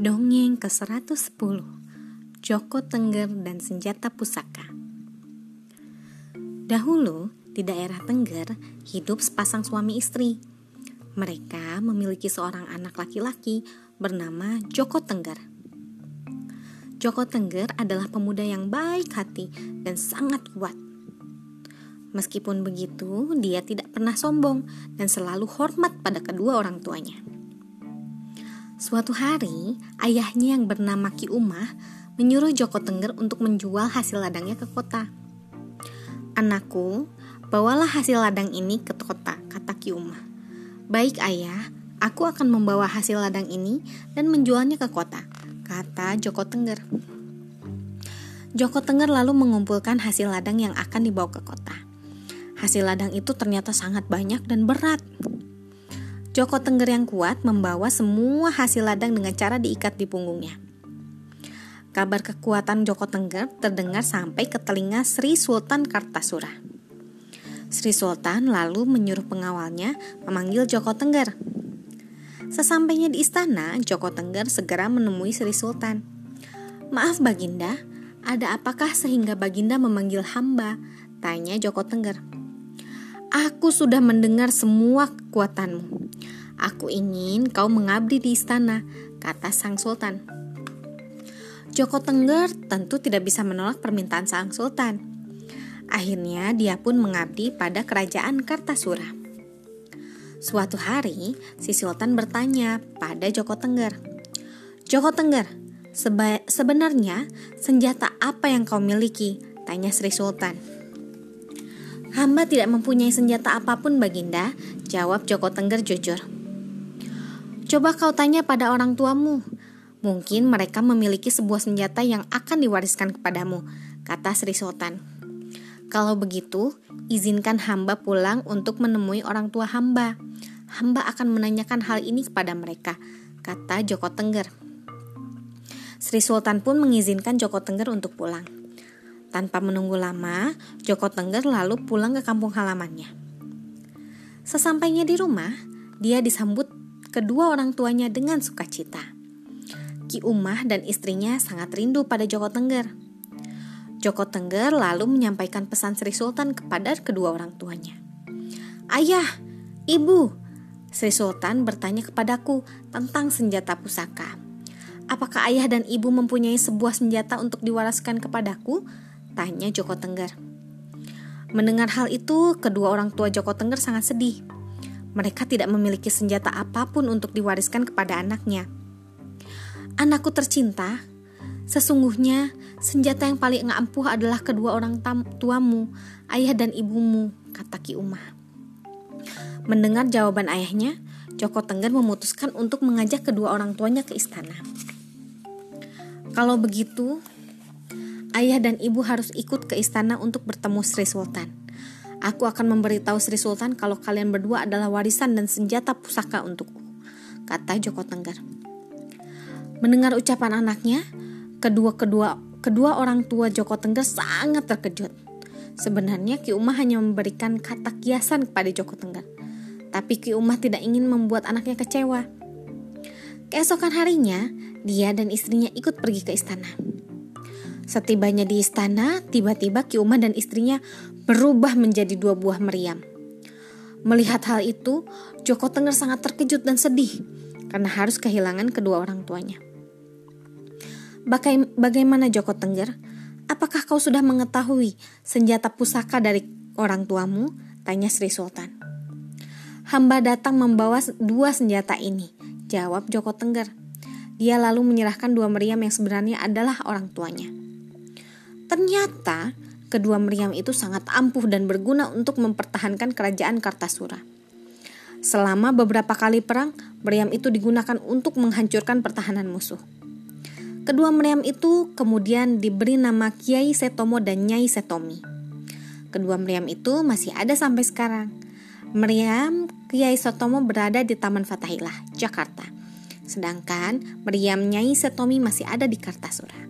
Dongeng ke-110 Joko Tengger dan Senjata Pusaka Dahulu, di daerah Tengger, hidup sepasang suami istri. Mereka memiliki seorang anak laki-laki bernama Joko Tengger. Joko Tengger adalah pemuda yang baik hati dan sangat kuat. Meskipun begitu, dia tidak pernah sombong dan selalu hormat pada kedua orang tuanya. Suatu hari, ayahnya yang bernama Ki Umah menyuruh Joko Tengger untuk menjual hasil ladangnya ke kota. Anakku, bawalah hasil ladang ini ke kota, kata Ki Umah. Baik ayah, aku akan membawa hasil ladang ini dan menjualnya ke kota, kata Joko Tengger. Joko Tengger lalu mengumpulkan hasil ladang yang akan dibawa ke kota. Hasil ladang itu ternyata sangat banyak dan berat. Joko Tengger yang kuat membawa semua hasil ladang dengan cara diikat di punggungnya. Kabar kekuatan Joko Tengger terdengar sampai ke telinga Sri Sultan Kartasura. Sri Sultan lalu menyuruh pengawalnya memanggil Joko Tengger. Sesampainya di istana, Joko Tengger segera menemui Sri Sultan. Maaf Baginda, ada apakah sehingga Baginda memanggil hamba? Tanya Joko Tengger. Aku sudah mendengar semua kekuatanmu. Aku ingin kau mengabdi di istana, kata sang sultan. Joko Tengger tentu tidak bisa menolak permintaan sang sultan. Akhirnya dia pun mengabdi pada kerajaan Kartasura. Suatu hari, si sultan bertanya pada Joko Tengger. Joko Tengger, seba sebenarnya senjata apa yang kau miliki? Tanya Sri Sultan. Hamba tidak mempunyai senjata apa pun baginda, jawab Joko Tengger jujur. Coba kau tanya pada orang tuamu. Mungkin mereka memiliki sebuah senjata yang akan diwariskan kepadamu, kata Sri Sultan. Kalau begitu, izinkan hamba pulang untuk menemui orang tua hamba. Hamba akan menanyakan hal ini kepada mereka, kata Joko Tengger. Sri Sultan pun mengizinkan Joko Tengger untuk pulang. Tanpa menunggu lama, Joko Tengger lalu pulang ke kampung halamannya. Sesampainya di rumah, dia disambut kedua orang tuanya dengan sukacita. Ki Umah dan istrinya sangat rindu pada Joko Tengger. Joko Tengger lalu menyampaikan pesan Sri Sultan kepada kedua orang tuanya. Ayah, ibu, Sri Sultan bertanya kepadaku tentang senjata pusaka. Apakah ayah dan ibu mempunyai sebuah senjata untuk diwaraskan kepadaku? Tanya Joko Tengger. Mendengar hal itu, kedua orang tua Joko Tengger sangat sedih. Mereka tidak memiliki senjata apa pun untuk diwariskan kepada anaknya. Anakku tercinta, sesungguhnya senjata yang paling ampuh adalah kedua orang tuamu, ayah dan ibumu, kata Ki Umah. Mendengar jawaban ayahnya, Joko Tengger memutuskan untuk mengajak kedua orang tuanya ke istana. Kalau begitu, ayah dan ibu harus ikut ke istana untuk bertemu Sri Sultan. Aku akan memberitahu Sri Sultan kalau kalian berdua adalah warisan dan senjata pusaka untukku, kata Joko Tengger. Mendengar ucapan anaknya, kedua-kedua kedua orang tua Joko Tengger sangat terkejut. Sebenarnya Ki Umah hanya memberikan kata kiasan kepada Joko Tengger. Tapi Ki Umah tidak ingin membuat anaknya kecewa. Keesokan harinya, dia dan istrinya ikut pergi ke istana. Setibanya di istana, tiba-tiba Ki Umah dan istrinya berubah menjadi dua buah meriam. Melihat hal itu, Joko Tengger sangat terkejut dan sedih karena harus kehilangan kedua orang tuanya. Baga bagaimana Joko Tengger? Apakah kau sudah mengetahui senjata pusaka dari orang tuamu? Tanya Sri Sultan. Hamba datang membawa dua senjata ini, jawab Joko Tengger. Dia lalu menyerahkan dua meriam yang sebenarnya adalah orang tuanya. Ternyata kedua meriam itu sangat ampuh dan berguna untuk mempertahankan kerajaan Kartasura. Selama beberapa kali perang, meriam itu digunakan untuk menghancurkan pertahanan musuh. Kedua meriam itu kemudian diberi nama Kiai Setomo dan Nyai Setomi. Kedua meriam itu masih ada sampai sekarang. Meriam Kiai Setomo berada di Taman Fatahillah, Jakarta. Sedangkan meriam Nyai Setomi masih ada di Kartasura.